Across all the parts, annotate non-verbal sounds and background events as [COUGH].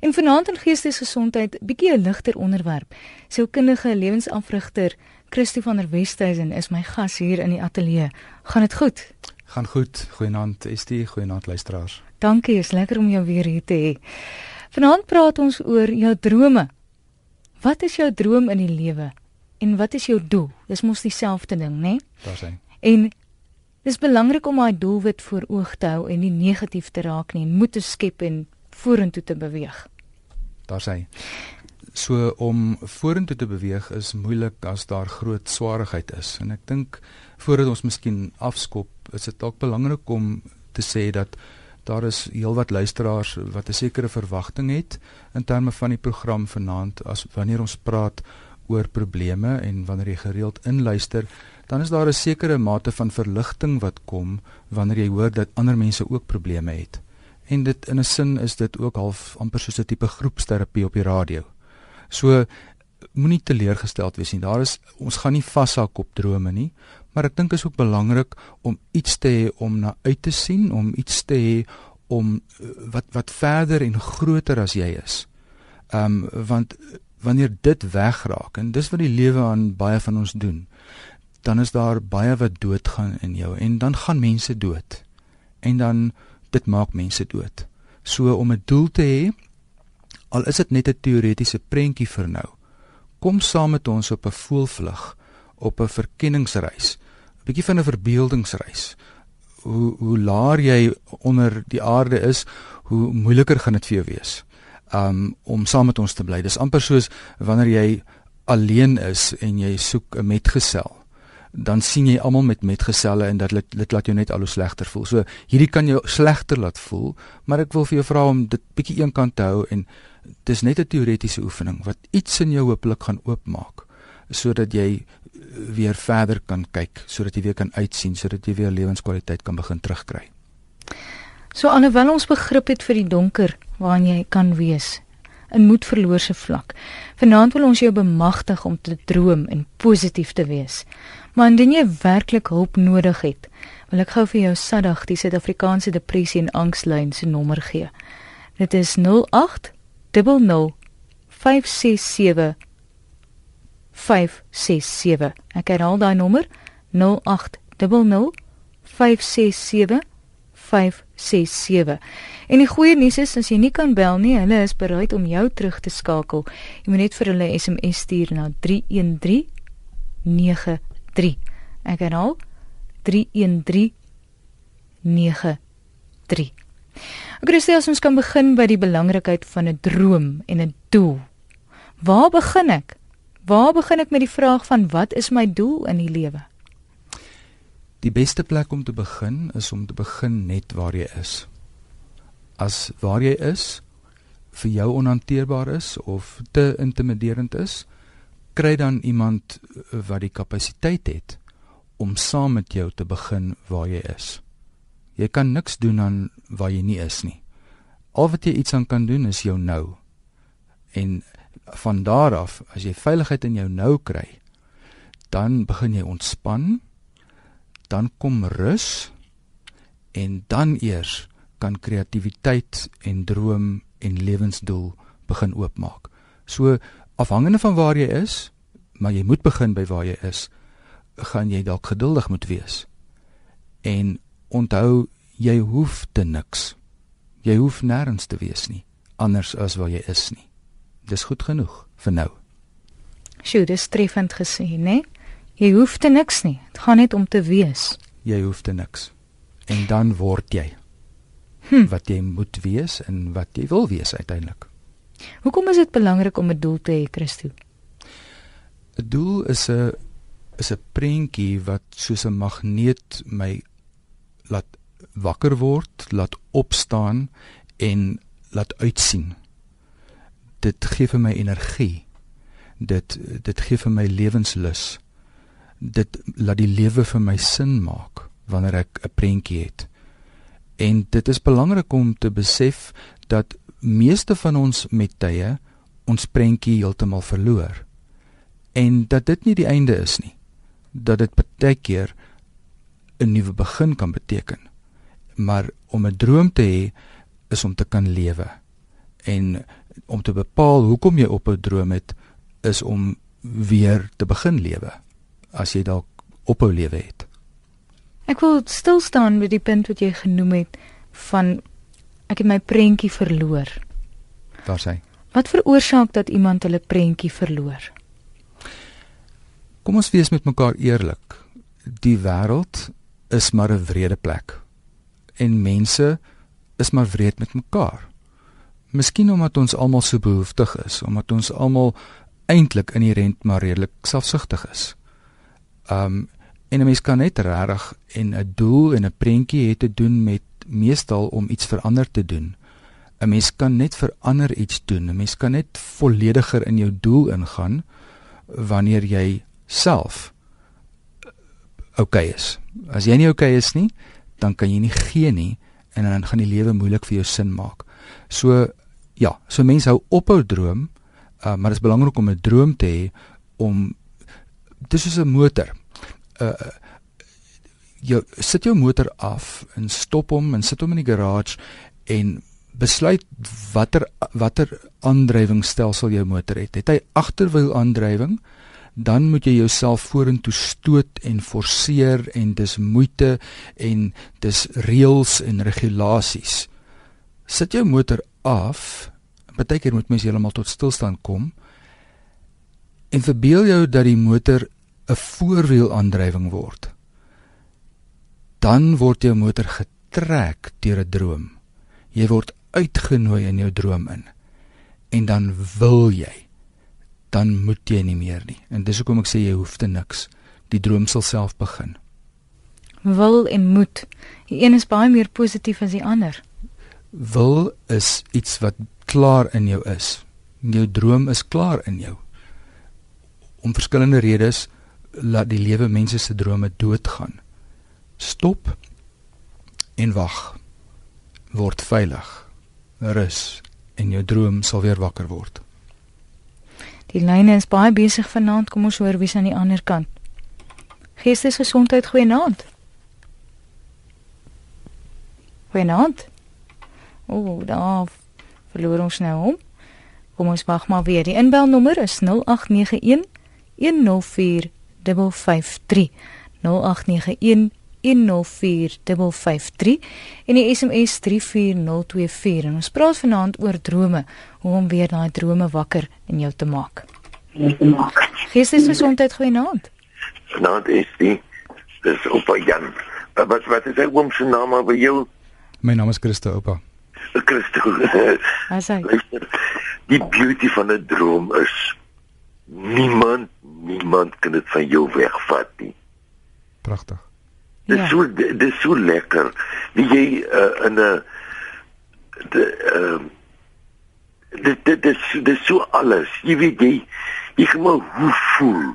En vanaand in geestesgesondheid, bietjie 'n ligter onderwerp. Sielkundige lewensafrigter Christo van der Westhuizen is my gas hier in die ateljee. Gaan dit goed? Gaan goed. Goeienaand, Estie. Goeienaand luisteraars. Dankie, is lekker om jou weer hier te hê. Vanaand praat ons oor jou drome. Wat is jou droom in die lewe? En wat is jou doel? Dis mos dieselfde ding, né? Nee? Daar's hy. En dis belangrik om daai doelwit voor oog te hou en nie negatief te raak nie en moed te skep en vorentoe te beweeg. Daar sê so om vorentoe te beweeg is moeilik as daar groot swaarigheid is. En ek dink voordat ons miskien afskop is dit dalk belangrik om te sê dat daar is heelwat luisteraars wat 'n sekere verwagting het in terme van die program vanaand. As wanneer ons praat oor probleme en wanneer jy gereeld inluister dan is daar 'n sekere mate van verligting wat kom wanneer jy hoor dat ander mense ook probleme het en dit in 'n sin is dit ook half amper soos 'n tipe groepsterapie op die radio. So moenie teleurgesteld wees nie. Daar is ons gaan nie vashak op drome nie, maar ek dink is ook belangrik om iets te hê om na uit te sien, om iets te hê om eh, wat wat verder en groter as jy is. Ehm um, want wanneer dit wegraak en dis wat die lewe aan baie van ons doen, dan is daar baie wat doodgaan in jou en dan gaan mense dood. En dan dit maak mense dood. So om 'n doel te hê, al is dit net 'n teoretiese prentjie vir nou. Kom saam met ons op 'n voelvlug, op 'n verkenningsreis, 'n bietjie van 'n verbeeldingsreis. Hoe hoe laer jy onder die aarde is, hoe moeiliker gaan dit vir jou wees. Um om saam met ons te bly. Dis amper soos wanneer jy alleen is en jy soek 'n metgesel dan sien jy almal met metgeselle en dat dit dit laat jou net al hoe slegter voel. So hierdie kan jou slegter laat voel, maar ek wil vir jou vra om dit bietjie eenkant te hou en dis net 'n teoretiese oefening wat iets in jou hopelik gaan oopmaak sodat jy weer verder kan kyk, sodat jy weer kan uitsien, sodat jy weer lewenskwaliteit kan begin terugkry. So alhoewel ons begrip het vir die donker waarin jy kan wees, in moedverloorse vlak. Vanaand wil ons jou bemagtig om te droom en positief te wees. Maar indien jy werklik hulp nodig het, wil ek gou vir jou Sadag die Suid-Afrikaanse Depressie en Angslyn se nommer gee. Dit is 08 00 567 567. Ek herhaal daai nommer 08 00 567 567. En die goeie nuus is as jy nie kan bel nie, hulle is bereid om jou terug te skakel. Jy moet net vir hulle SMS stuur na 313 9 3. Ek herhaal 31393. Christus, ons kan begin by die belangrikheid van 'n droom en 'n doel. Waar begin ek? Waar begin ek met die vraag van wat is my doel in die lewe? Die beste plek om te begin is om te begin net waar jy is. As waar jy is vir jou onhanteerbaar is of te intimiderend is, kry dan iemand eh, wat die kapasiteit het om saam met jou te begin waar jy is. Jy kan niks doen aan waar jy nie is nie. Al wat jy iets aan kan doen is jou nou. En van daar af, as jy veiligheid in jou nou kry, dan begin jy ontspan, dan kom rus en dan eers kan kreatiwiteit en droom en lewensdoel begin oopmaak. So afhangende van waar jy is, maar jy moet begin by waar jy is, gaan jy dalk geduldig moet wees. En onthou, jy hoef te niks. Jy hoef nêrens te wees nie, anders as waar jy is nie. Dis goed genoeg vir nou. Sjoe, dis treffend gesê, né? Jy hoef te niks nie. Dit gaan net om te wees. Jy hoef te niks. En dan word jy hm. wat jy moet wees en wat jy wil wees uiteindelik. Hoekom is dit belangrik om 'n doel te hê, Christo? 'n Doel is 'n is 'n prentjie wat soos 'n magneet my laat wakker word, laat opstaan en laat uitsien. Dit gee vir my energie. Dit dit gee vir my lewenslus. Dit laat die lewe vir my sin maak wanneer ek 'n prentjie het. En dit is belangrik om te besef dat meeste van ons met tye ons prentjie heeltemal verloor. En dat dit nie die einde is nie. Dat dit baie keer 'n nuwe begin kan beteken. Maar om 'n droom te hê is om te kan lewe. En om te bepaal hoekom jy ophou droom het is om weer te begin lewe as jy dalk ophou lewe het. Ek wil stil staan by die punt wat jy genoem het van ek het my prentjie verloor. Daar sê. Wat veroorsaak dat iemand hulle prentjie verloor? Kom ons wees met mekaar eerlik. Die wêreld is maar 'n wrede plek. En mense is maar wreed met mekaar. Miskien omdat ons almal so behoeftig is, omdat ons almal eintlik inherënt maar redelik selfsugtig is. Um en 'n mens kan net regtig en 'n doel en 'n prentjie het te doen met meestal om iets verander te doen. 'n Mens kan net verander iets doen. 'n Mens kan net vollediger in jou doel ingaan wanneer jy self oukei okay is. As jy nie oukei okay is nie, dan kan jy nie gee nie en dan gaan die lewe moeilik vir jou sin maak. So ja, so mense hou ophou droom, uh, maar dit is belangrik om 'n droom te hê om dis soos 'n motor. Uh jy sit jou motor af en stop hom en sit hom in die garage en besluit watter watter aandrywingsstelsel jou motor het. Het hy agterwiel aandrywing? dan moet jy jouself vorentoe stoot en forceer en dis moeite en dis reëls en regulasies. Sit jou motor af. Partykeer moet mens heeltemal tot stilstand kom. En verbeel jou dat die motor 'n voorwiel aandrywing word. Dan word jou motor getrek deur 'n droom. Jy word uitgenooi in jou droom in. En dan wil jy dan moet jy nie meer nie. En dis hoekom ek sê jy hoef te niks. Die droom sal self begin. Wil en moet. Die een is baie meer positief as die ander. Wil is iets wat klaar in jou is. Jou droom is klaar in jou. Om verskillende redes laat die lewe mense se drome doodgaan. Stop en wag. Word veilig. Rus en jou droom sal weer wakker word. Die lyne is baie besig vanaand. Kom ons hoor wie's aan die ander kant. Geestesgesondheid goeienaand. Goeienaand. O, oh, daar verloor ons nou hom. Kom ons wag maar weer. Die inbelnommer is 0891 104 553. 0891 104553 en die SMS 34024 en ons praat vanaand oor drome hoe om weer daai drome wakker in jou te maak. Geestesgesondheid goeienaand. Vanaand is die dis oupa Jan. Wat wat is hy oom se naam by jou? My naam is Christo oupa. Christo. Asai. Die beauty van 'n droom is niemand niemand kan dit van jou wegvat nie. Pragtig. Dit is ja. so dit is so lekker. Wie jy uh, in 'n de ehm dit dit dit is so alles. Jy weet jy jy gaan maar hoe voel.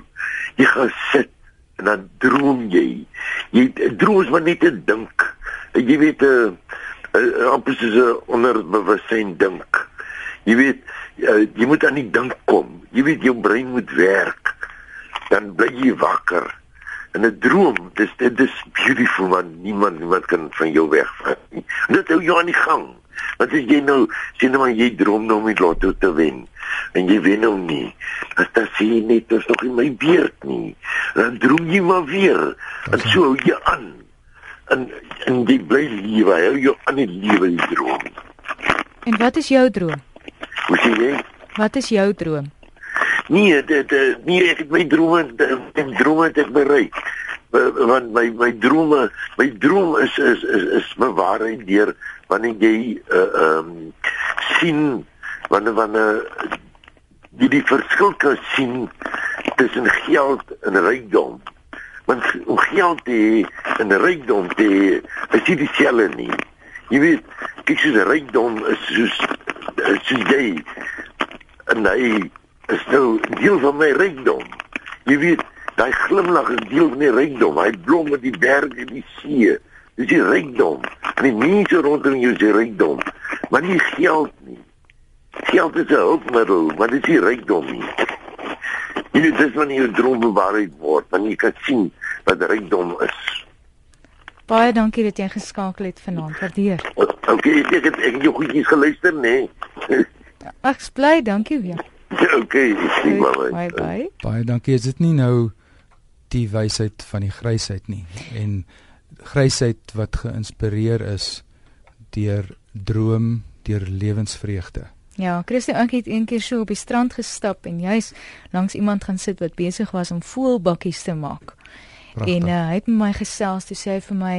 Jy gaan sit en dan droom jy. Jy droom maar net te dink. Jy weet 'n uh, uh, amper soos 'n onderbewussyn dink. Jy weet uh, jy moet aan die dink kom. Jy weet jou brein moet werk. Dan bly jy wakker in 'n droom dis dit is beautiful man niemand niemand kan van jou wegvat nie. Dit hou jou aan die gang. Want as jy nou sien nou maar jy droom nou om die lotto te wen en jy wen nou nie as dit sien net is nog in my beurt nie dan droom jy maar weer. En so hou jy aan. En en jy bly lewe hou jou aan die lewe die droom. En wat is jou droom? Hoe sê jy? Wat is jou droom Nee, dit nee, ek het my drome, my drome het ek bereik. Want my my drome, my droom is is is, is bewaarheid deur wanneer jy uh um sien wanneer wanneer jy die verskil kan sien tussen geld en rykdom. Want om geld te hê en rykdom te hê, is dit dieselfde nie. Jy weet, kyk soos rykdom is soos soos jy en hy is nou deel van my rykdom. Jy weet, daai glimlag is deel van die rykdom. Hy blom met die berge en die see. Dis die rykdom. En die mense rondom jou is die rykdom. Maar nie geld nie. Geld is 'n hulpmiddel, maar dit is nie rykdom nie. Jy weet, dis wanneer jou droom bewaarheid word, wanneer jy kan sien wat rykdom is. Baie dankie dat jy geskakel het vanaand. Waardeer. Okay, ek het ek het jou goedjies geluister, nê? Nee. [LAUGHS] Ek's bly, dankie weer. Okay, sien maar. Bye bye. Baie dankie. Is dit nie nou die wysheid van die grysheid nie en grysheid wat geïnspireer is deur droom, deur lewensvreugde. Ja, Christo ek het eendag so op die strand gestap en jy's langs iemand gaan sit wat besig was om voelbakkies te maak. Pragtig. En uh, hy het met my gesels, toe sê hy vir my,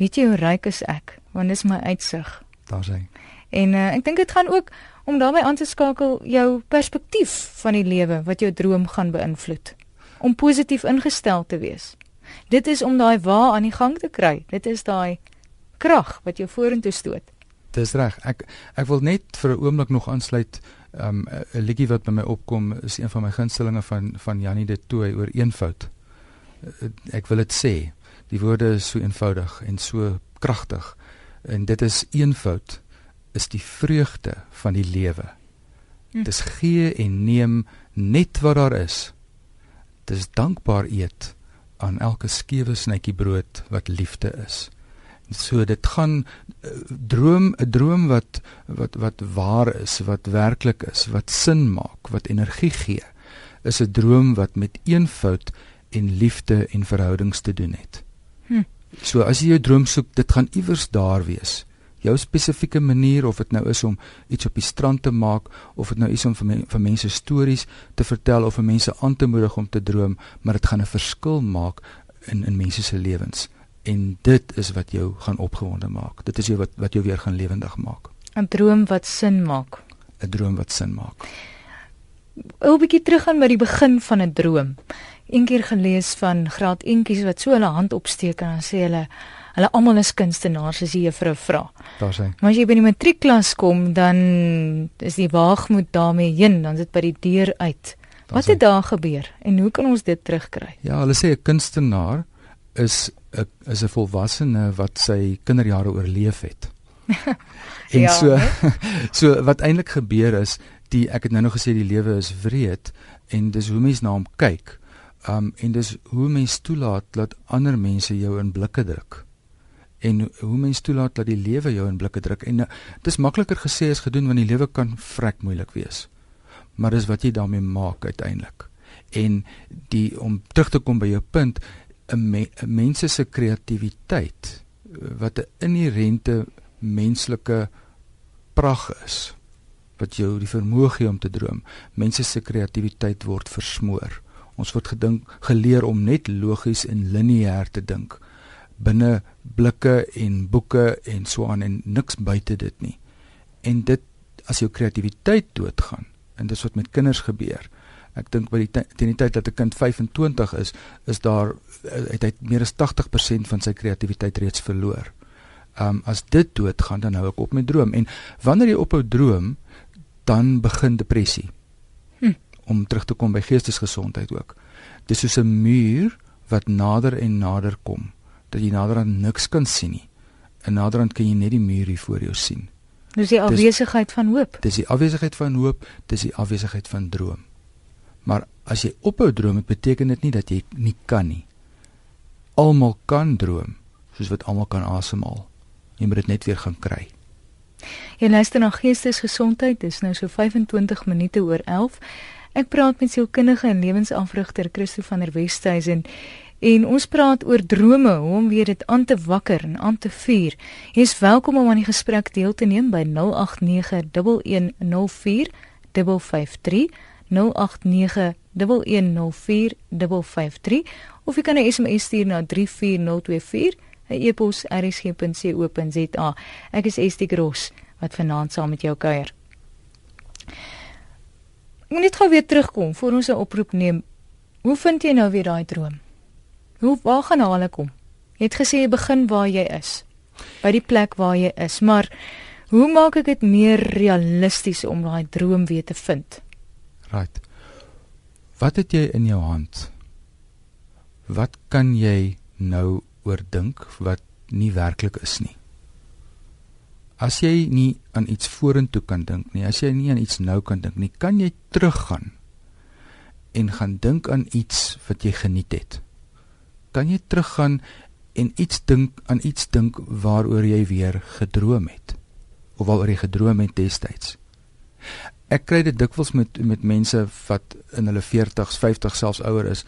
"Weet jy hoe ryk is ek? Want dis my uitsig." Daar's hy. En uh, ek dink dit gaan ook om daarbey aan te skakel jou perspektief van die lewe wat jou droom gaan beïnvloed. Om positief ingestel te wees. Dit is om daai wa aan die gang te kry. Dit is daai krag wat jou vorentoe stoot. Dis reg. Ek ek wil net vir 'n oomblik nog aansluit. Um 'n liedjie wat by my opkom is een van my gunstelinge van van Janie de Tooy oor eenvoud. Uh, Ek wil dit sê. Die woorde is so eenvoudig en so kragtig. En dit is eenvoud is die vreugde van die lewe. Hm. Dis gee en neem net wat daar is. Dis dankbaar eet aan elke skewe snytjie brood wat liefde is. So dit gaan uh, droom 'n droom wat wat wat waar is, wat werklik is, wat sin maak, wat energie gee, is 'n droom wat met eenvoud en liefde en verhoudings te doen het. Hm. So as jy jou droom soek, dit gaan iewers daar wees. Jou spesifieke manier of dit nou is om iets op die strand te maak of dit nou is om vir, men, vir mense stories te vertel of vir mense aan te moedig om te droom, maar dit gaan 'n verskil maak in in mense se lewens en dit is wat jou gaan opgewonde maak. Dit is jou wat wat jou weer gaan lewendig maak. 'n Droom wat sin maak. 'n Droom wat sin maak. 'n bietjie teruggaan by die begin van 'n droom. Eendag gelees van graad eentjies wat so hulle hand opsteek en dan sê hulle hulle almal is kunstenaars as die juffrou vra. Daar's hy. Maar as jy by die matriekklas kom, dan is die waagmoed daarmee heen, dan is dit by die deur uit. Wat hy. het daar gebeur en hoe kan ons dit terugkry? Ja, hulle sê 'n kunstenaar is 'n is 'n volwassene wat sy kinderjare oorleef het. [LAUGHS] en Ja, so [LAUGHS] so wat eintlik gebeur is, die ek het nou nog gesê die lewe is wreed en dis hoe mens na hom kyk. Um en dis hoe mens toelaat dat ander mense jou in blikke druk. En hoe mens toelaat dat die lewe jou in blikke druk. En uh, dis makliker gesê as gedoen want die lewe kan vrek moeilik wees. Maar dis wat jy daarmee maak uiteindelik. En die om terug te kom by jou punt, 'n me, mense se kreatiwiteit eh, wat 'n inherente menslike prag is wat jou die vermoë gee om te droom. Mense se kreatiwiteit word versmoor. Ons word gedink geleer om net logies en lineêr te dink binne blikke en boeke en so aan en niks buite dit nie. En dit as jou kreatiwiteit doodgaan en dis wat met kinders gebeur. Ek dink by die teen die tyd dat 'n kind 25 is, is daar eh, het hy meer as 80% van sy kreatiwiteit reeds verloor. Um as dit doodgaan dan hou ek op met droom en wanneer jy ophou droom dan begin depressie. Hm. Om terug te kom by geestesgesondheid ook. Dis soos 'n muur wat nader en nader kom dat jy naderhand niks kan sien nie. En naderhand kan jy net die muur hier voor jou sien. Dis die afwesigheid van hoop. Dis die afwesigheid van hoop, dis die afwesigheid van droom. Maar as jy ophou droom, dit beteken dit nie dat jy nie kan nie. Almal kan droom, soos wat almal kan asemhaal. Jy moet dit net weer gaan kry. Jy luister na Geestesgesondheid, dis nou so 25 minute oor 11. Ek praat met sielkundige en lewensafrigter Christo van der Westhuizen en ons praat oor drome, hoe om weer dit aan te wakker en aan te vuur. Jy is welkom om aan die gesprek deel te neem by 0891104553 0891104553 of jy kan 'n SMS stuur na 34024 'n e-pos rsg.co.za. Ek is Estie Gros wat vanaand saam met jou kuier. Ek moet net gou weer terugkom voor ons 'n oproep neem. Hoe vind jy nou weer daai droom? Hoe waar gaan haal ek hom? Jy het gesê jy begin waar jy is. By die plek waar jy is, maar hoe maak ek dit meer realisties om daai droom weer te vind? Right. Wat het jy in jou hand? Wat kan jy nou oordink wat nie werklik is nie? As jy nie aan iets vorentoe kan dink nie, as jy nie aan iets nou kan dink nie, kan jy teruggaan en gaan dink aan iets wat jy geniet het. Kan jy teruggaan en iets dink aan iets dink waaroor jy weer gedroom het of waaroor jy gedroom het destyds. Ek kry dit dikwels met met mense wat in hulle 40s, 50s selfs ouer is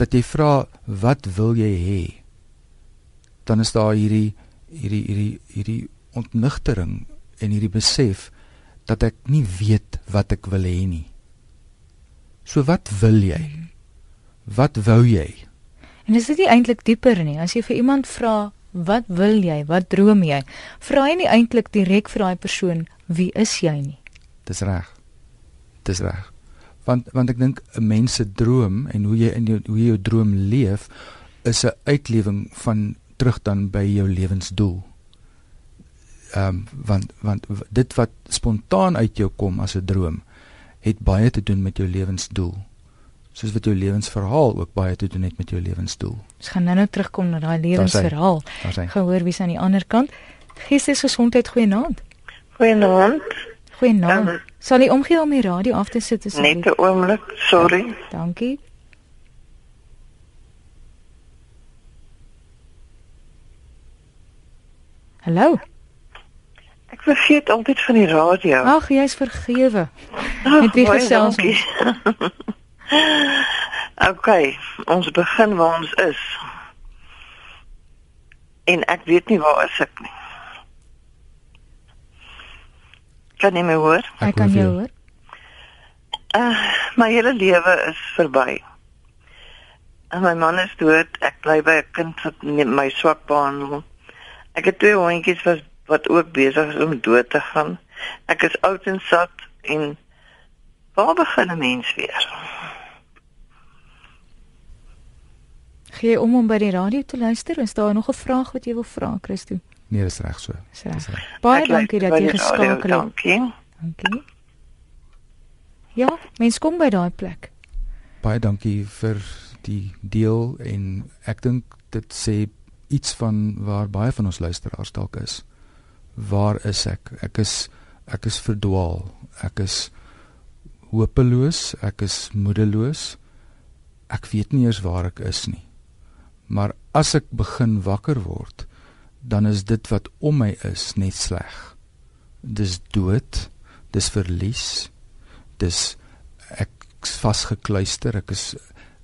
dat jy vra wat wil jy hê? Dan is daar hierdie hierdie hierdie hierdie ontnigtering en hierdie besef dat ek nie weet wat ek wil hê nie. So wat wil jy? Wat wou jy? En is dit nie eintlik dieper nie? As jy vir iemand vra, "Wat wil jy? Wat droom jy?" Vra jy nie eintlik direk vir daai persoon, "Wie is jy nie?" Dis reg. Dis reg. Want want ek dink 'n mens se droom en hoe jy in jou hoe jy jou droom leef is 'n uitlewing van terug dan by jou lewensdoel ehm um, want want dit wat spontaan uit jou kom as 'n droom het baie te doen met jou lewensdoel. Soos wat jou lewensverhaal ook baie te doen het met jou lewensdoel. Ons gaan nou-nou terugkom na daai lewensverhaal. Gehoor wie's aan die ander kant? Geestesgesondheid goeienaand. Goeienaand. Goeienaand. Um, Sal jy omgee om die radio af te sit asseblief? Net 'n oomblik, sorry. Ja, dankie. Hallo. Ek vergeet altyd van die radio. Ag, jy's vergewe. Met wie gesels ons? [LAUGHS] okay, ons begin waar ons is. En ek weet nie waar is ek nie. Kan jy my hoor? Ek kan jou hoor. Uh, my hele lewe is verby. En my man is dood. Ek bly by 'n kind wat my swak behandel. Ek het twee hondjies wat wat ook besig is om dood te gaan. Ek is oud en sat en waar begin 'n mens weer? Gee om om by die radio te luister. Is daar nog 'n vraag wat jy wil vra, Christo? Nee, dis reg so. Dis reg. Baie dankie dat jy geskakel het. Dankie. Dankie. Ja, mens kom by daai plek. Baie dankie vir die deel en ek dink dit sê iets van waar baie van ons luisteraars dalk is waar is ek? Ek is ek is verdwaal. Ek is hopeloos, ek is moedeloos. Ek weet nie eers waar ek is nie. Maar as ek begin wakker word, dan is dit wat om my is net sleg. Dis dood, dis verlies. Dis ek vasgekluister, ek is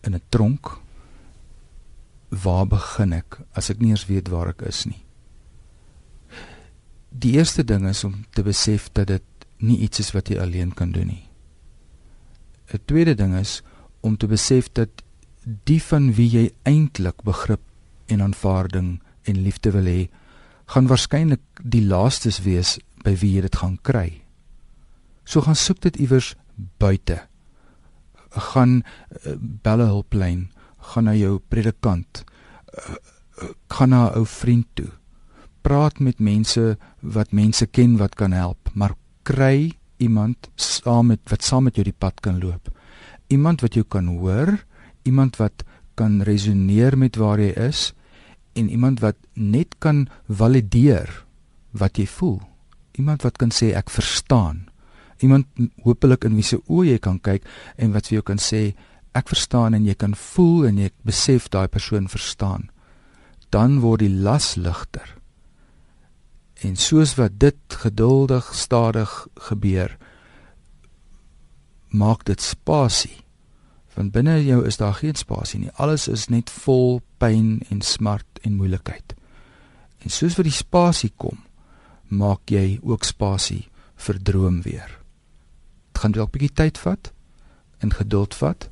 in 'n tronk. Waar begin ek as ek nie eens weet waar ek is nie? Die eerste ding is om te besef dat dit nie iets is wat jy alleen kan doen nie. 'n Tweede ding is om te besef dat die van wie jy eintlik begrip en aanvaarding en liefde wil hê, gaan waarskynlik die laastes wees by wie jy dit gaan kry. So gaan soek dit iewers buite. Gaan uh, belle hulplyn, gaan na jou predikant, uh, uh, gaan na 'n ou vriend toe praat met mense wat mense ken wat kan help, maar kry iemand saam met wat saam met jou die pad kan loop. Iemand wat jou kan hoor, iemand wat kan resoneer met waar jy is en iemand wat net kan valideer wat jy voel. Iemand wat kan sê ek verstaan. Iemand hopelik in wie se oë jy kan kyk en wat vir jou kan sê ek verstaan en jy kan voel en jy besef daai persoon verstaan. Dan word die las ligter. En soos wat dit geduldig stadig gebeur, maak dit spasie. Want binne jou is daar geen spasie nie. Alles is net vol pyn en smart en moeilikheid. En soos wat die spasie kom, maak jy ook spasie vir droom weer. Dit gaan dalk 'n bietjie tyd vat en geduld vat,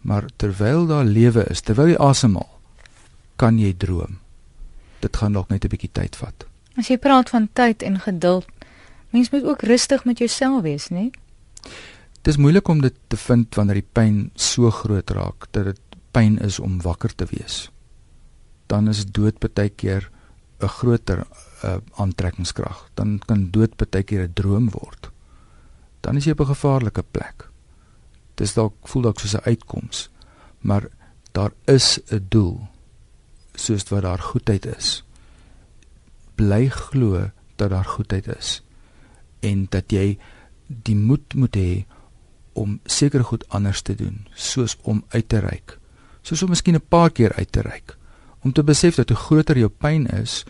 maar terwyl daar lewe is, terwyl jy asemhaal, kan jy droom. Dit gaan dalk net 'n bietjie tyd vat. As jy praat van tyd en geduld, mens moet ook rustig met jouself wees, né? Dit is moeilik om dit te vind wanneer die pyn so groot raak dat dit pyn is om wakker te wees. Dan is dood baie keer 'n groter uh, aantrekkingskrag. Dan kan dood baie keer 'n droom word. Dan is jy op 'n gevaarlike plek. Dis dalk voel dalk soos 'n uitkoms, maar daar is 'n doel soos wat daar goedheid is bly glo dat daar goedheid is en dat jy die moed moet hê om seker goed anders te doen soos om uit te reik soos om miskien 'n paar keer uit te reik om te besef dat hoe groter jou pyn is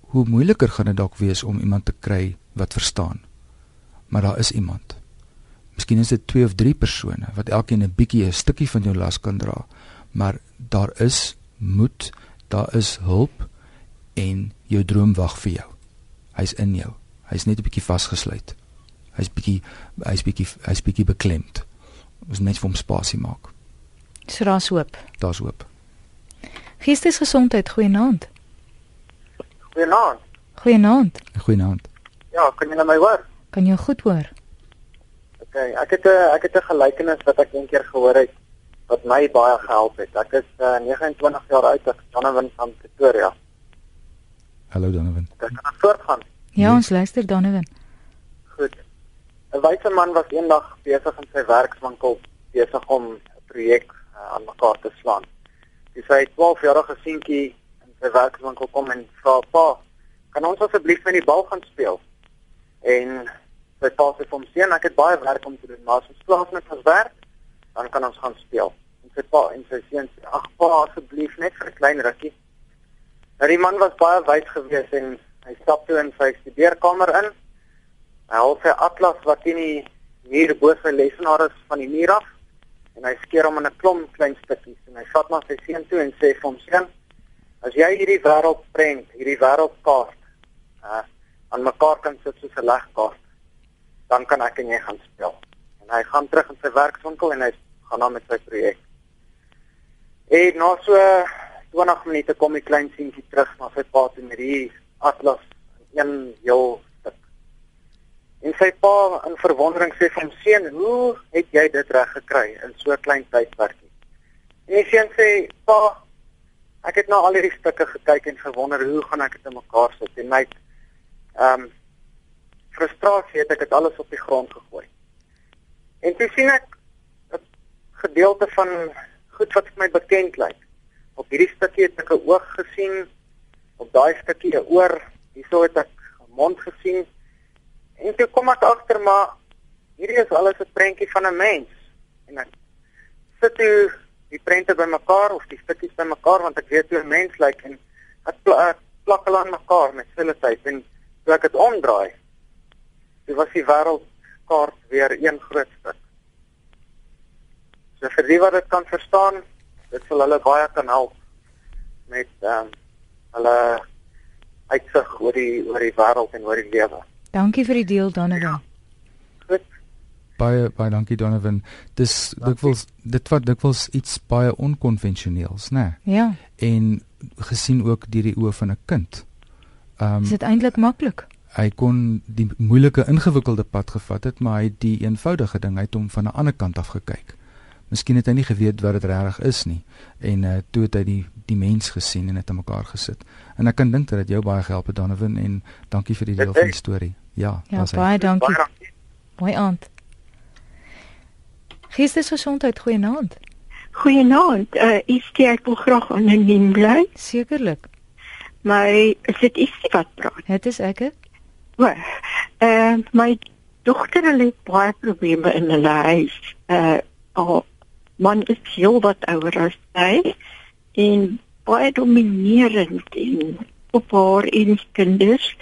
hoe moeiliker gaan dit dalk wees om iemand te kry wat verstaan maar daar is iemand. Miskien is dit twee of drie persone wat elkeen 'n bietjie 'n stukkie van jou las kan dra, maar daar is moed, daar is hulp en jou droom wag vir jou. Hy's in jou. Hy's net 'n bietjie vasgesluit. Hy's bietjie hy's bietjie hy's bietjie beklemd. Ons net vir hom spasie maak. So daar's hoop. Daar's hoop. Geestesgesondheid, goeienaand. Goeienaand. Goeienaand. Goeienaand. Ja, kan jy my hoor? Kan jy goed hoor? OK, ek het 'n ek het 'n gelykenis wat ek eendag gehoor het wat my baie gehelp het. Ek is uh, 29 jaar oud, ek is Donovan van Pretoria. Hallo Donovan. Ek kan voortgaan. Ja, ons luister Donovan. Goed. 'n Wyse man was eendag besig in sy werkswinkel besig om 'n projek uh, aan mekaar te slaan. Hy sê 12 jarige seentjie in sy werkswinkel kom en vra: "Pa, kan ons asseblief met die bal gaan speel?" En sy pa sê vir hom: "Seun, ek het baie werk om te doen, maar as ons plaas met ons werk, dan kan ons gaan speel." En sy pa en sy seun sê: "Ag pa, asseblief net vir 'n klein rukkie." Nou die man was baie wyd geweest en hy stap toe in sy studeerkamer in. Hy haal sy atlas wat in die muur bo sy lesenaar is van die muur af en hy skeer hom in 'n klomp klein stukkies en hy vat na sy seun toe en sê vir hom: "Seun, as jy hierdie wêreldprent, hierdie wêreldkaart uh, aan mekaar kan sit soos 'n legkaart, dan kan ek en jy gaan speel." En hy gaan terug in sy werkswinkel en hy gaan aan met sy projek. En na so 20 minute kom die klein seentjie terug na sy pa toe met die atlas in een heel. En sy pa in verwondering sê vir hom: "Seun, hoe het jy dit reg gekry in so 'n klein tydperkie?" En die seun sê: "Pa, ek het nou al hierdie stukke gekyk en gewonder hoe gaan ek dit in mekaar sit en my ehm um, frustrasie het ek dit alles op die grond gegooi. En toe sien ek 'n gedeelte van goed wat vir my bekend lyk. Op hierdie stukkie het ek 'n oog gesien, op daai stukkie 'n oor, hierso het ek 'n mond gesien. En toe kom ek agter maar hierdie is alles 'n prentjie van 'n mens. En ek sit toe die prente bymekaar of die stukkies bymekaar want ek weet hoe 'n mens lyk en ek, pl ek plak hulle aan mekaar met selle tyd en toe ek dit omdraai, toe was die wêreldkaart weer een groot stuk. So vir die wat dit kan verstaan, dit sal hulle baie kan help met ehm um, hulle uitsig oor die oor die wêreld en oor die lewe. Dankie vir die deel Donovan. Goed. Baie baie dankie Donovan. Dis dikwels dit wat dikwels iets baie onkonvensioneels, né? Nee? Ja, En gesien ook deur die oë van 'n kind. Ehm is dit eintlik maklik? hy kon die moeilike ingewikkelde pad gevat het, maar hy het die eenvoudige ding, het hom van 'n ander kant af gekyk. Miskien het hy nie geweet wat dit regtig is nie en uh, toe het hy die die mens gesien en het aan mekaar gesit. En ek kan dink dat dit jou baie gehelp het Donovan en dankie vir die deel van die storie. Ja, Ja, baie dankie. Baie dankie. Mooi aand. Geestesgesondheid, goeienaand. Goeienaand. Uh, is die ek wil graag anoniem bly, Sekerlik. maar is dit ietsie wat praat? Dit is ek. O, uh, my dogter het baie probleme in hulle huis. Uh, haar man is heel wat ouer as sy en baie dominerend en op haar en kinders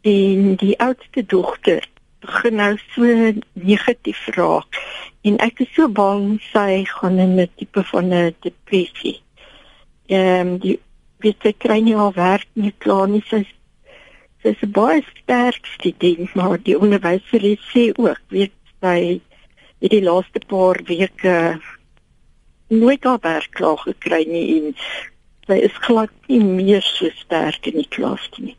en die oudste dogter begin nou so negatief raak en ek is so bang sy gaan in 'n tipe van 'n depressie. Ehm um, die weet sy kry nie haar werk nie klaar nie. Sy sy is 'n baie sterk student, maar die onderwyser het sê ook, weet sy het die laaste paar weke nooit haar werk klaar gekry nie en sy is glad nie meer so sterk in die klas nie.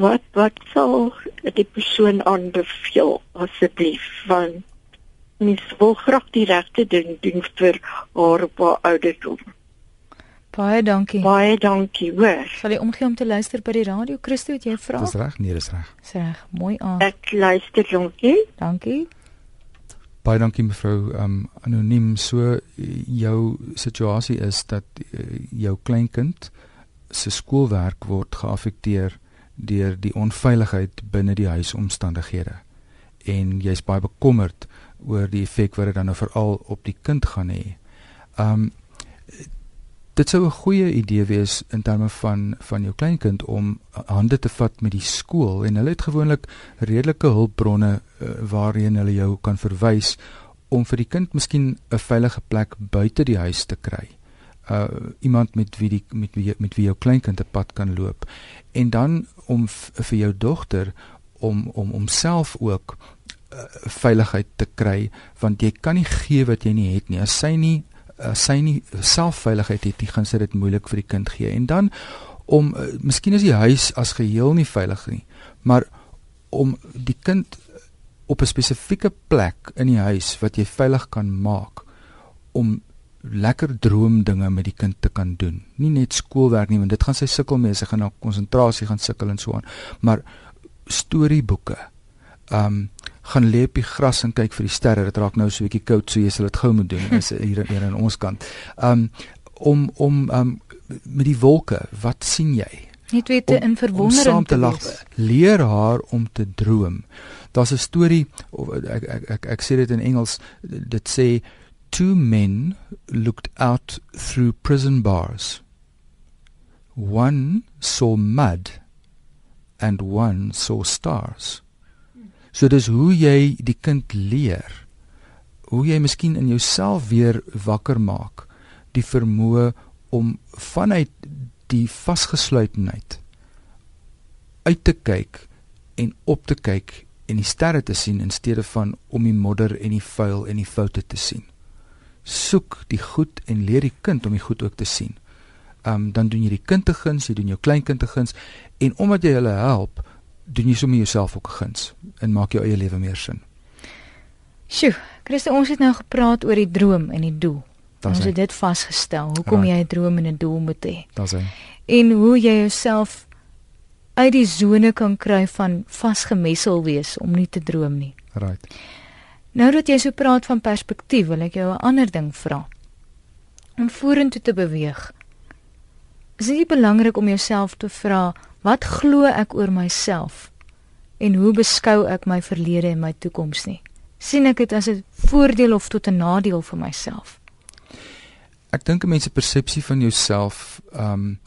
Wat wat sal die persoon aanbeveel asseblief want mens wil graag die regte ding doen vir haar op haar ouderdom. Baie dankie. Baie dankie, hoor. Sal jy omgee om te luister by die radio? Christo, het jy 'n vraag? Dis reg? Nee, dis reg. Dis reg. Mooi aan. Ek luister dankie. Dankie. Baie dankie mevrou um anoniem. So jou situasie is dat uh, jou kleinkind se skoolwerk word geaffekteer deur die onveiligheid binne die huisomstandighede. En jy's baie bekommerd oor die effek wat dit dan nou veral op die kind gaan hê. Um dit sou 'n goeie idee wees in terme van van jou kleinkind om hande te vat met die skool en hulle het gewoonlik redelike hulpbronne uh, waarheen hulle jou kan verwys om vir die kind miskien 'n veilige plek buite die huis te kry. Uh iemand met wie die met wie met wie jou kleinkind 'n pad kan loop en dan om vir jou dogter om om homself ook uh, veiligheid te kry want jy kan nie gee wat jy nie het nie as sy nie as sy nie selfveiligheid het nie gaan sy dit moeilik vir die kind gee en dan om uh, miskien is die huis as geheel nie veilig nie maar om die kind op 'n spesifieke plek in die huis wat jy veilig kan maak om lekker droomdinge met die kind te kan doen. Nie net skoolwerk nie, want dit gaan sy sukkel mee, sy gaan na konsentrasie gaan sukkel en so aan, maar storieboeke. Um gaan lê op die gras en kyk vir die sterre. Dit raak nou so 'n bietjie koud, so jy sal dit gou moet doen is [LAUGHS] hier hier aan ons kant. Um om om um met die wolke, wat sien jy? Net weet te in verwondering te lag. Leer haar om te droom. Daar's 'n storie ek ek ek, ek sê dit in Engels dit sê two men looked out through prison bars. One saw mud and one saw stars. So dis hoe jy die kind leer. Hoe jy miskien in jouself weer wakker maak die vermoë om vanuit die vasgesluitenheid uit te kyk en op te kyk en die sterre te sien in steede van om die modder en die vuil en die foute te sien. Soek die goed en leer die kind om die goed ook te sien. Um dan doen jy die kind te guns, jy doen jou kleinkind te guns en omdat jy hulle help, doen jy sommer jouself ook 'n guns en maak jou eie lewe meer sin. Sjoe, Christo, ons het nou gepraat oor die droom en die doel. Ons het dit vasgestel. Hoekom right. jy 'n droom en 'n doel moet hê? Daar's hy. En hoe jy jouself uit die sone kan kry van vasgemessel wees om nie te droom nie. Right. Nou dat jy so praat van perspektief, wil ek jou 'n ander ding vra. Om vorentoe te beweeg. Is dit belangrik om jouself te vra Wat glo ek oor myself? En hoe beskou ek my verlede en my toekoms nie? sien ek dit as 'n voordeel of tot 'n nadeel vir myself? Ek dink 'n mens se persepsie van jouself, ehm um,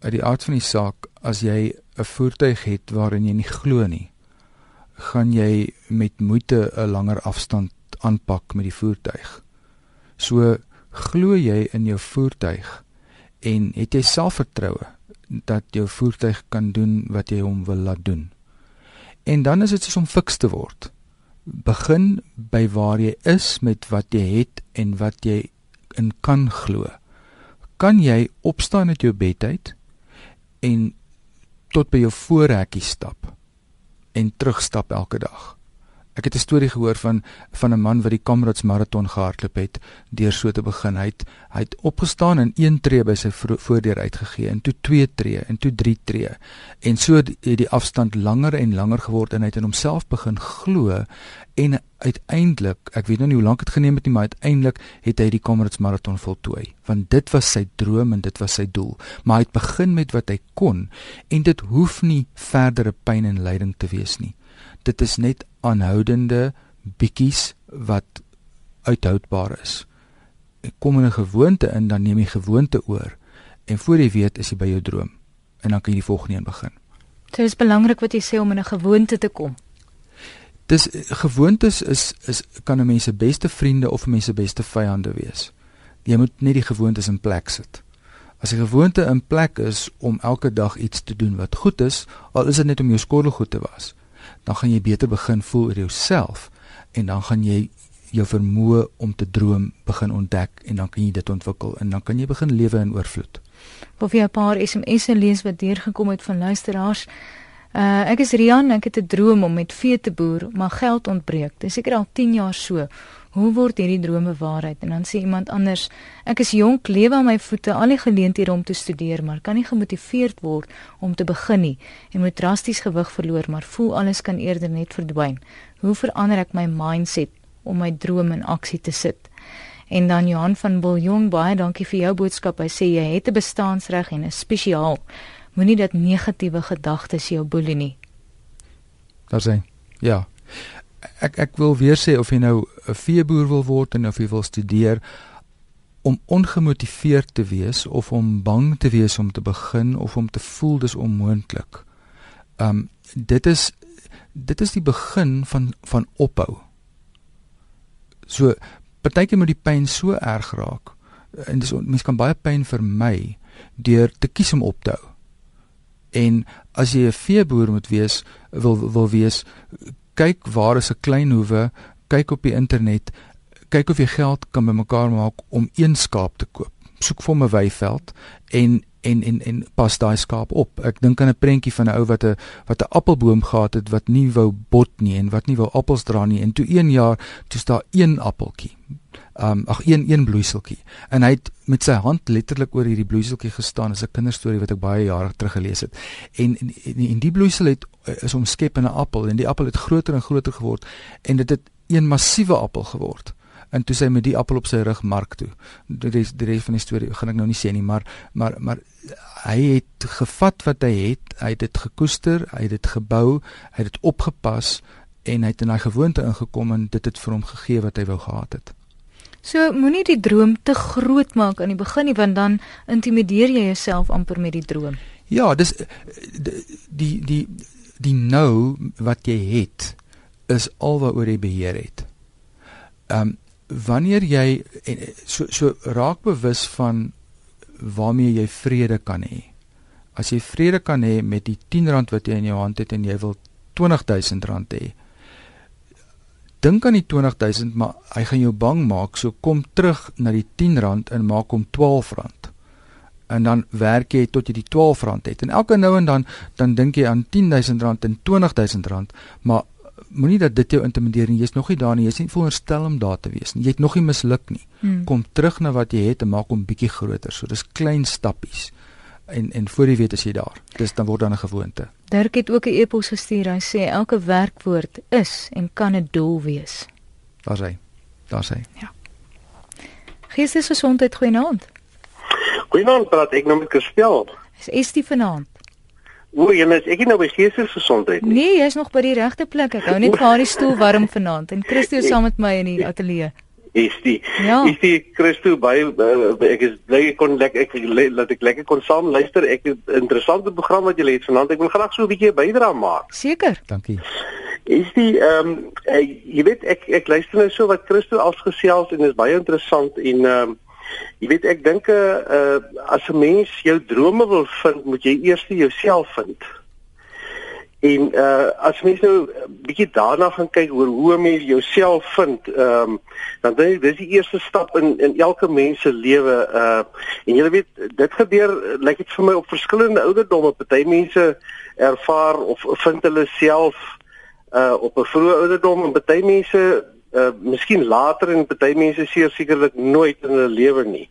uit die aard van die saak, as jy 'n voertuig het waarin jy nie glo nie, gaan jy met moeite 'n langer afstand aanpak met die voertuig. So glo jy in jou voertuig en het jy selfvertroue dat jou voertuig kan doen wat jy hom wil laat doen. En dan is dit soos om fiks te word. Begin by waar jy is met wat jy het en wat jy in kan glo. Kan jy opstaan uit jou bed uit en tot by jou voorhekkie stap en terugstap elke dag? Ek het 'n storie gehoor van van 'n man wat die Kamerads maraton gehardloop het deur so te begin. Hy het hy het opgestaan en een tree by sy voordeur uitgegee en toe twee tree en toe drie tree. En so het die afstand langer en langer geword en hy het in homself begin glo en uiteindelik, ek weet nou nie hoe lank dit geneem het nie, maar uiteindelik het hy die Kamerads maraton voltooi. Want dit was sy droom en dit was sy doel. Maar hy het begin met wat hy kon en dit hoef nie verdere pyn en lyding te wees nie dit is net aanhoudende bietjies wat uithoudbaar is. Ek kom in 'n gewoonte in, dan neem jy gewoonte oor en voor jy weet is jy by jou droom en dan kan jy die volgende een begin. Dit is belangrik wat jy sê om in 'n gewoonte te kom. Dis gewoontes is is kan 'n mens se beste vriende of 'n mens se beste vyande wees. Jy moet net die gewoontes in plek sit. As 'n gewoonte in plek is om elke dag iets te doen wat goed is, al is dit net om jou skottelgoed te was, dan gaan jy beter begin voel oor jouself en dan gaan jy jou vermoë om te droom begin ontdek en dan kan jy dit ontwikkel en dan kan jy begin lewe in oorvloed. Of jy 'n paar SMS'e lees wat deurgekom het van luisteraars. Uh ek is Rian, ek het 'n droom om met vee te boer, maar geld ontbreek. Dit is seker al 10 jaar so. Hoe word hierdie drome waarheid? En dan sê iemand anders, ek is jonk, lewe aan my voete, al die geleenthede om te studeer, maar kan nie gemotiveerd word om te begin nie en moet drasties gewig verloor, maar voel alles kan eerder net verdwyn. Hoe verander ek my mindset om my droom in aksie te sit? En dan Johan van Biljon, baie dankie vir jou boodskap. Hy sê jy het 'n bestaansreg en 'n spesiaal. Moenie dat negatiewe gedagtes jou boelie nie. Daar sê. Ja ek ek wil weer sê of jy nou 'n veeboer wil word en of jy wil studeer om ongemotiveerd te wees of om bang te wees om te begin of om te voel dis onmoontlik. Um dit is dit is die begin van van ophou. So partykeer moet die pyn so erg raak en dis mens kan baie pyn vermy deur te kies om op te hou. En as jy 'n veeboer moet wees, wil wil wees kyk waar is 'n klein hoewe, kyk op die internet, kyk of jy geld kan bymekaar maak om een skaap te koop. Soek vir 'n weiveld en en en en pas daai skaap op. Ek dink aan 'n prentjie van 'n ou wat 'n wat 'n appelboom gehad het wat nie wou bot nie en wat nie wou appels dra nie en toe een jaar toe staan een appeltjie. Um ag een een bloeiseltjie. En hy het met sy hand letterlik oor hierdie bloeiseltjie gestaan. Dis 'n kinderstorie wat ek baie jare terug gelees het. En en, en die bloeisel het is omskep in 'n appel en die appel het groter en groter geword en dit het een massiewe appel geword en toe sy met die appel op sy rug mark toe. Die res, die res van die storie gaan ek nou nie sê nie, maar maar maar hy het gevat wat hy het, hy het dit gekoester, hy het dit gebou, hy het dit opgepas en hy het in daai gewoonte ingekom en dit het vir hom gegee wat hy wou gehad het. So moenie die droom te groot maak aan die begin nie want dan intimideer jy jouself amper met die droom. Ja, dis die die die nou wat jy het is alwaaroor jy beheer het. Ehm um, wanneer jy so so raak bewus van waarmee jy vrede kan hê. As jy vrede kan hê met die 10 rand wat jy in jou hand het en jy wil 20000 rand hê. Dink aan die 20000, maar hy gaan jou bang maak, so kom terug na die 10 rand en maak hom 12 rand. En dan werk jy tot jy die 12 rand het. En elke nou en dan dan dink jy aan 10000 rand en 20000 rand, maar moenie dat dit jou intimideer nie. Jy's nog nie daar nie. Jy's nie veronderstel om daar te wees nie. Jy het nog nie misluk nie. Hmm. Kom terug na wat jy het en maak hom bietjie groter. So dis klein stappies. En en voor jy weet as jy daar. Dis dan word dan 'n gewoonte. Dirk het ook 'n e-pos gestuur. Hy sê elke werkwoord is en kan 'n doel wees. Daar's hy. Daar's hy. Ja. Geestesgesondheid goeienaand. Goeienaand, praat ek nou met Kerstel. Is Estie vanaand? O, jy is ek nou by geestesgesondheid nie. Nee, jy's nog by die regte plek. Ek hou net vir haar die stoel warm vanaand en Christo is saam met my in die ateljee. Is die ja. Is die Christo by uh, ek is bly ek kon lekker ek laat ek lekker kon saam luister. Ek het interessante program wat jy het vanaand. Ek wil graag so 'n bietjie bydra maak. Seker. Dankie. Is die ehm um, jy weet ek ek luister nou so wat Christo als gesels en is baie interessant en ehm um, Jy weet ek dink 'n uh, uh, as 'n mens jou drome wil vind, moet jy eers jouself vind. En uh as mens nou 'n bietjie daarna gaan kyk oor hoe mens jouself vind, ehm um, dan dink ek dis die eerste stap in in elke mens se lewe. Uh en jy weet dit gebeur lyk dit vir my op verskillende ouderdomme. Party mense ervaar of vind hulle self uh op 'n vroeë ouderdom en party mense uh miskien later en party mense seker sekerlik nooit in hulle lewe nie.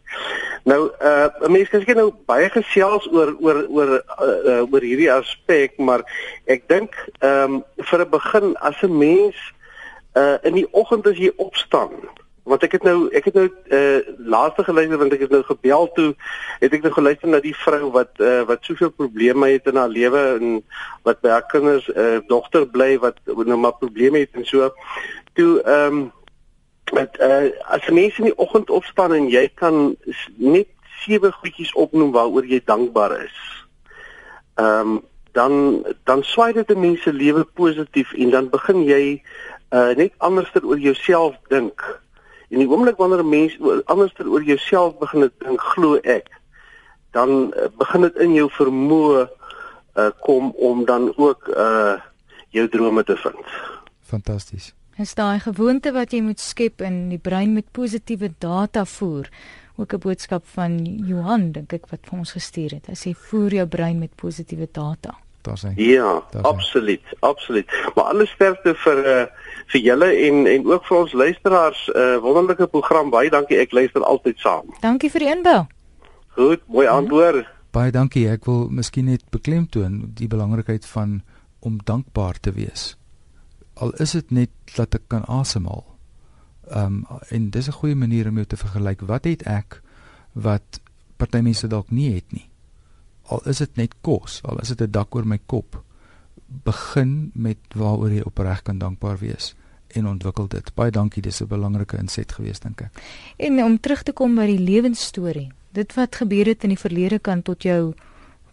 Nou uh 'n mens kan seker nou baie gesels oor oor oor uh, uh, oor hierdie aspek, maar ek dink ehm um, vir 'n begin as 'n mens uh in die oggend as jy opstaan want ek het nou ek het nou uh laaste geluister want ek het nou gebel toe het ek nou geluister na die vrou wat uh wat soveel probleme het in haar lewe en wat by haar kinders uh, dogter bly wat nou maar probleme het en so toe ehm um, met uh as mense in die oggend opstaan en jy kan net sewe goedjies opnoem waaroor jy dankbaar is. Ehm um, dan dan swaai dit 'n mens se lewe positief en dan begin jy uh net anderster oor jouself dink. En die oomblik wanneer 'n mens anderster oor jouself begin dink, glo ek, dan uh, begin dit in jou vermoë uh kom om dan ook uh jou drome te vind. Fantasties. Is daai gewoonte wat jy moet skep in die brein met positiewe data voer. Ook 'n boodskap van Johan dink ek wat vir ons gestuur het. Hy sê voer jou brein met positiewe data. Daar sê. Ja, absoluut, absoluut. Maar alles sterkte vir uh vir julle en en ook vir ons luisteraars 'n uh, wonderlike program. Baie dankie. Ek luister altyd saam. Dankie vir die inbel. Goed, mooi antwoord. Baie dankie. Ek wil miskien net beklemtoon die belangrikheid van om dankbaar te wees al is dit net dat ek kan asemhaal. Ehm um, en dis 'n goeie manier om jou te vergelyk. Wat het ek wat party mense dalk nie het nie? Al is dit net kos, al is dit 'n dak oor my kop. Begin met waaroor jy opreg kan dankbaar wees en ontwikkel dit. Baie dankie, dis 'n belangrike inset geweest dink ek. En om terug te kom by die lewensstorie, dit wat gebeur het in die verlede kan tot jou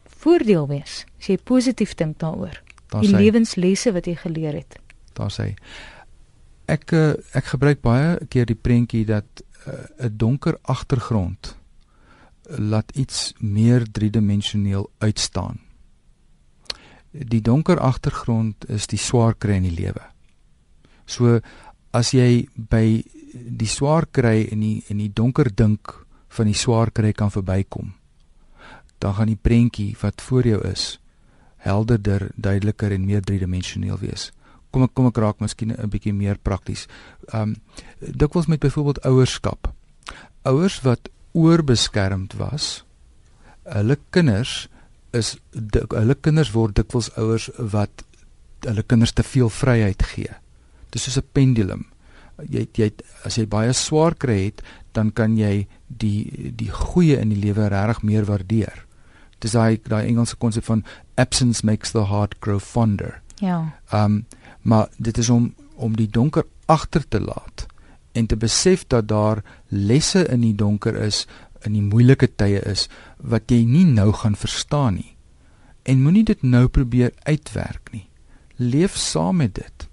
voordeel wees as jy positief dink daaroor. Daar Die lewenslesse wat jy geleer het. Daar sê ek eh, ek gebruik baie keer die prentjie dat eh, 'n donker agtergrond laat iets meer driedimensioneel uitstaan. Die donker agtergrond is die swaar kry in die lewe. So as jy by die swaar kry en die en die donker dink van die swaar kry kan verbykom, dan gaan die prentjie wat voor jou is helderder, duideliker en meer driedimensioneel wees. Kom ek kom ek raak miskien 'n bietjie meer prakties. Um dikwels met byvoorbeeld ouerskap. Ouers wat oorbeskermd was, hulle kinders is dik- hulle kinders word dikwels ouers wat hulle kinders te veel vryheid gee. Dis soos 'n pendulum. Jy jy as jy baie swaar kry het, dan kan jy die die goeie in die lewe regtig meer waardeer. Dis daai daai Engelse konsep van absence makes the heart grow fonder. Ja. Um maar dit is om om die donker agter te laat en te besef dat daar lesse in die donker is, in die moeilike tye is wat jy nie nou gaan verstaan nie. En moenie dit nou probeer uitwerk nie. Leef saam met dit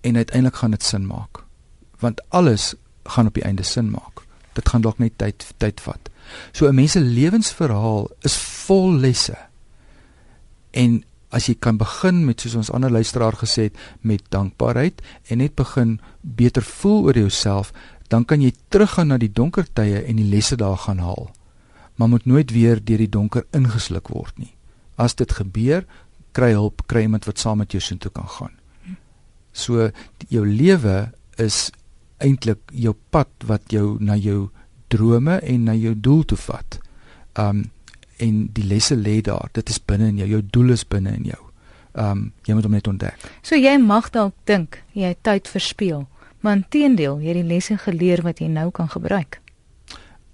en uiteindelik gaan dit sin maak. Want alles gaan op die einde sin maak. Dit gaan dalk net tyd tyd vat. So 'n mens se lewensverhaal is vol lesse. En as jy kan begin met soos ons ander luisteraar gesê het met dankbaarheid en net begin beter voel oor jouself, dan kan jy teruggaan na die donker tye en die lesse daar gaan haal. Maar moet nooit weer deur die donker ingesluk word nie. As dit gebeur, kry hulp, kry iemand wat saam met jou soontoe kan gaan. So die- jou lewe is eintlik jou pad wat jou na jou drome en na jou doel toe vat. Um en die lesse lê daar. Dit is binne in jou. Jou doel is binne in jou. Um jy moet hom net ontdek. So jy mag dalk dink jy het tyd verspeel, maar inteendeel, jy het die lesse geleer wat jy nou kan gebruik.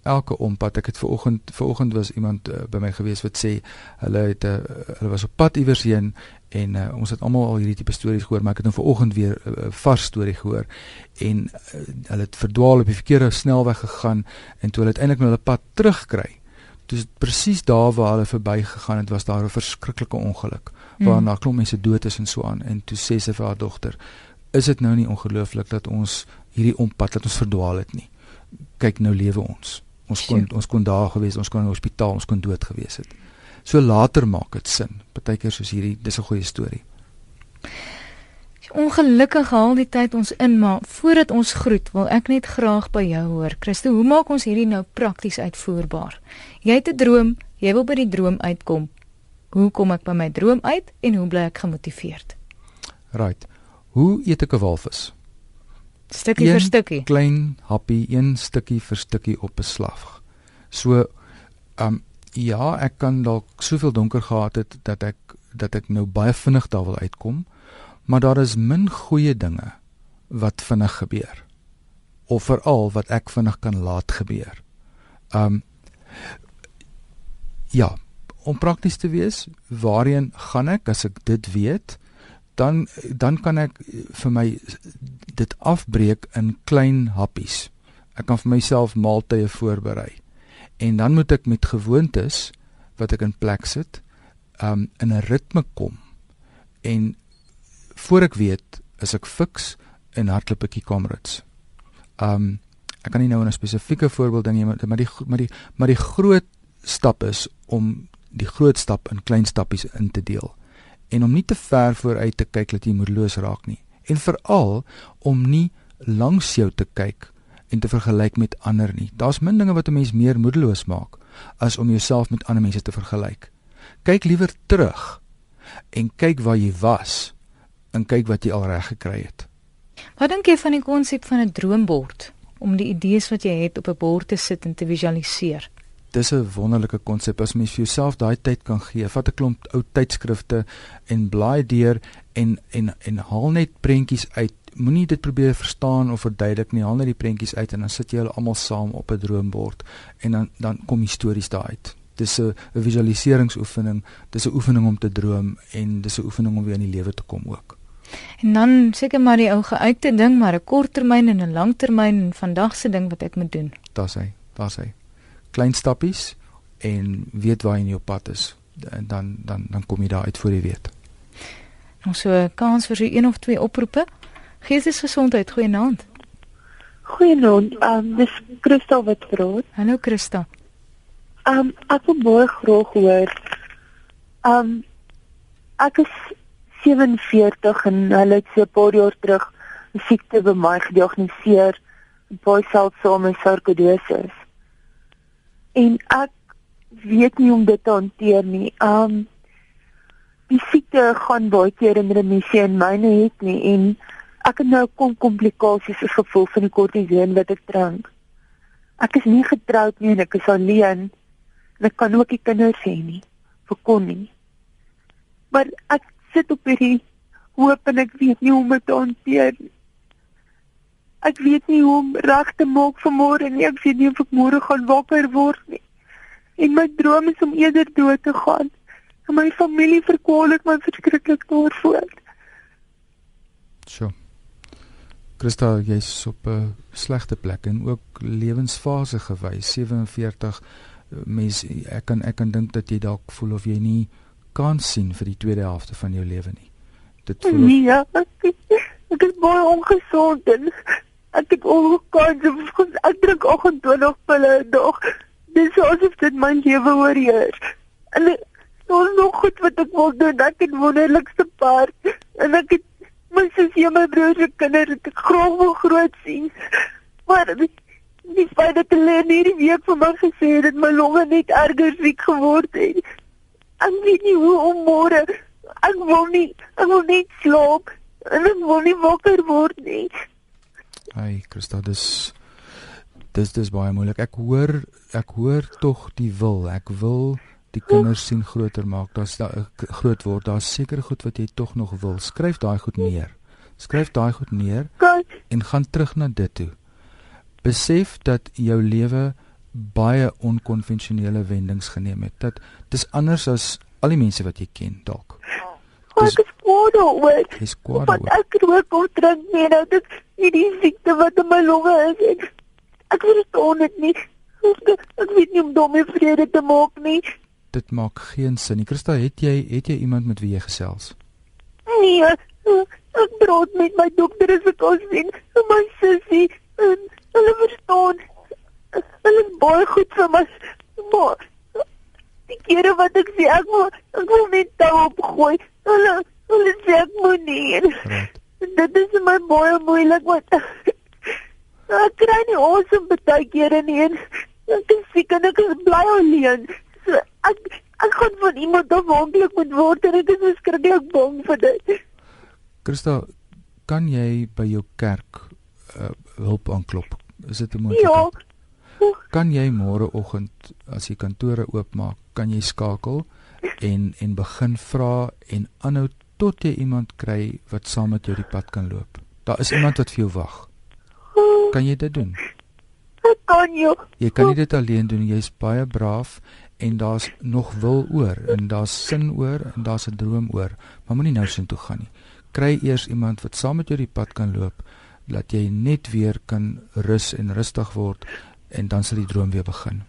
Elke ompad. Ek het ver oggend ver oggend was iemand uh, by my gewees wat sê hulle het uh, hulle was op pad iewers heen en uh, ons het almal al hierdie tipe stories gehoor, maar ek het nou ver oggend weer 'n uh, vars storie gehoor en uh, hulle het verdwaal op die verkeerde snelweg gegaan en toe hulle uiteindelik nou hulle pad terugkry. Dis presies daar waar hulle verbygegaan het, was daar 'n verskriklike ongeluk waar Mm. na klomp mense dood is en so aan en toe sê sy vir haar dogter is dit nou nie ongelooflik dat ons hierdie ompad dat ons verdwaal het nie kyk nou lewe ons ons kon Sjoe. ons kon daar gewees ons kon in die hospitaal ons kon dood gewees het so later maak dit sin partykeer soos hierdie dis 'n goeie storie Ongelukkig haal die tyd ons in, maar voordat ons groet, wil ek net graag by jou hoor. Christo, hoe maak ons hierdie nou prakties uitvoerbaar? Jy het 'n droom, jy wil by die droom uitkom. Hoe kom ek by my droom uit en hoe bly ek gemotiveerd? right hoe eet ek 'n walvis Stukkie Een vir stukkie. klein happie een stukkie vir stukkie op 'n slag so um ja ek kan dalk soveel donker gehad het dat ek dat ek nou baie vinnig daar wil uitkom maar daar is min goeie dinge wat vinnig gebeur of veral wat ek vinnig kan laat gebeur. Um ja, om prakties te wees, waarheen gaan ek as ek dit weet? Dan dan kan ek vir my dit afbreek in klein happies. Ek kan vir myself maaltye voorberei. En dan moet ek met gewoontes wat ek in plek sit, um in 'n ritme kom. En voor ek weet, is ek fiks en hardloop ek die Comrades. Um ek kan nie nou 'n spesifieke voorbeeld ding gee, maar die maar die maar die groot stap is om die groot stap in klein stappies in te deel en om nie te ver vooruit te kyk dat jy moedeloos raak nie en veral om nie langs jou te kyk en te vergelyk met ander nie. Daar's min dinge wat 'n mens meer moedeloos maak as om jouself met ander mense te vergelyk. Kyk liewer terug en kyk waar jy was en kyk wat jy al reg gekry het. Wat dink jy van die konsep van 'n droombord om die idees wat jy het op 'n bord te sit en te visualiseer? Dis 'n wonderlike konsep as mens vir jouself daai tyd kan gee. Vat 'n klomp ou tydskrifte en blaai deur en en en haal net prentjies uit. Moenie dit probeer verstaan of verduidelik nie. Haal net die prentjies uit en dan sit jy hulle almal saam op 'n droombord en dan dan kom die stories daar uit. Dis 'n visualiseringsoefening. Dis 'n oefening om te droom en dis 'n oefening om weer in die lewe te kom ook. En dan seker maar die ou geuite ding, maar 'n korttermyn en 'n langtermyn en vandag se ding wat ek moet doen. Daar's hy, daar's hy. Klein stappies en weet waar jy in jou pad is. En dan dan dan kom jy daar uit voor jy weet. Ons so kans vir so een of twee oproepe. Geestesgesondheid, goeienaand. Goeienaand, um, dis Christel wat praat. Hallo Christa. Um ek wil baie graag hoor. Um ek is 47 en hulle het so 'n paar jaar terug 'n siekte by my gediagnoseer, baie seldsame sarkoidosis. En ek weet nie hoe om dit te hanteer nie. Um die siekte gaan baie keer in remissie en myne het nie en ek het nou kom komplikasies as gevolg van die kortison wat ek drink. Ek is nie getroud nie en ek is alleen. En ek kan ook nie kinders hê nie. Vir kon nie. Maar ek sit op hierdie hoop en ek weet nie hoe om dit te hanteer nie. Ek weet nie hoe om reg te maak vir môre nie. Ek weet nie of ek môre gaan wakker word nie. En my droom is om eerder dood te gaan. En my familie verkwalik my verskriklik daarvoor. So. Christa, jy's op 'n slegte plek en ook lewensfase gewys 47 mens ek kan ek kan dink dat jy dalk voel of jy nie kan sien vir die tweede helfte van jou lewe nie. Dit voel Nee, ja, ek, ek is baie ongesond en ek het ongekans ek drink 28 pille 'n dag. Dis asof dit my lewe oorheers. En daar's nog goed wat ek wil doen. Ek het wonderlikste paart en ek het my sussie en my broer se kinders ek graag wil groot sien. Maar die, die feit dat hulle in hierdie week vir my gesê het dat my longe net erger siek geword het. Ek weet nie hoe om môre. Ek wil nie, ek wil net slaap en ek wil nie wakker word nie. Ai, Christa, dis dis dis baie moeilik. Ek hoor ek hoor tog die wil. Ek wil die kinders sien groter maak. Daar's da, groot word. Daar's seker goed wat jy tog nog wil. Skryf daai goed neer. Skryf daai goed neer en gaan terug na dit toe. Besef dat jou lewe baie onkonvensionele wendings geneem het. Dat dis anders as al die mense wat jy ken dalk. Dis, ek is kwaad oor. Dis kwaad Want ek rook of drink nie nou dit hierdie siekte wat in my longe is. Ek, ek verstaan dit nie. Ek, weet nie om daarmee vrede te maak nie. Dit maak geen sin nie. Christa, het jy het jy iemand met wie jy gesels? Nee, ek praat met my dokter as ek ons sien, my sussie en hulle verstaan. Hulle is baie goed vir my. Maar die kere wat ek sê ek wil ek wil net tou opgooi. Hulle hulle sê ek moet nie. Right. Dit is my baie moeilik want [LAUGHS] ek kry nie awesome baie kere nie. En ek is siek en ek is bly alleen. So ek ek gaan van iemand afhanklik moet word en ek is verskriklik bang vir dit. Christa, kan jy by jou kerk uh, hulp aanklop? Is dit 'n moontlikheid? Ja. Kan jy môreoggend as jy kantore oopmaak, kan jy skakel en en begin vra en aanhou tot jy iemand kry wat saam met jou die pad kan loop. Daar is iemand wat vir jou wag. Kan jy dit doen? Ek kan jou. Jy kan nie dit alleen doen. Jy's baie braaf en daar's nog wil oor en daar's sin oor en daar's 'n droom oor, maar moenie nou sin toe gaan nie. Kry eers iemand wat saam met jou die pad kan loop dat jy net weer kan rus en rustig word en dan sal die droom weer begin.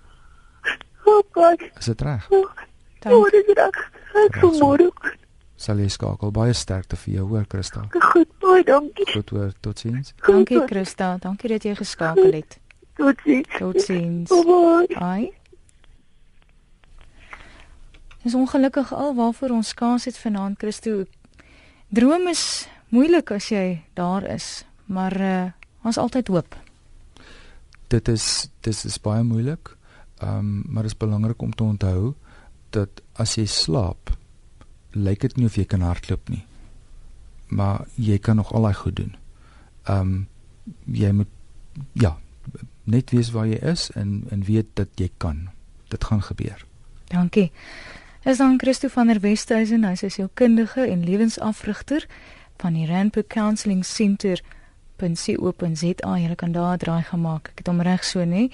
Oh God. Is dit reg? Oh, dit is reg. Ek môre. Sal jy skakel baie sterkte vir jou hoor Christa. Goed, baie dankie. Goed hoor, totsiens. Dankie Christa, dankie dat jy geskakel het. Totsiens. Totsiens. Bye. Ai. Dis ongelukkig al waarvoor ons kans het vanaand Christo. Droom is moeilik as jy daar is, maar uh ons altyd hoop. Dit is dit is baie moeilik. Ehm um, maar dit is belangrik om te onthou dat as jy slaap, lyk dit nie of jy kan hardloop nie. Maar jy kan nog al daai goed doen. Ehm um, jy moet ja, net weet waar jy is en en weet dat jy kan. Dit gaan gebeur. Dankie. Dis dan Christo van der Westhuizen, hy is sielkundige en lewensafrigter van die Randburg Counselling Center .co.za jy kan daar draai gemaak. Ek het hom reg so nê.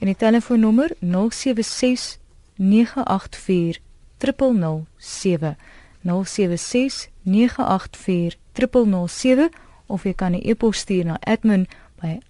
En die telefoonnommer 076 984 007 076 984 3007 of jy kan 'n e-pos stuur na admin by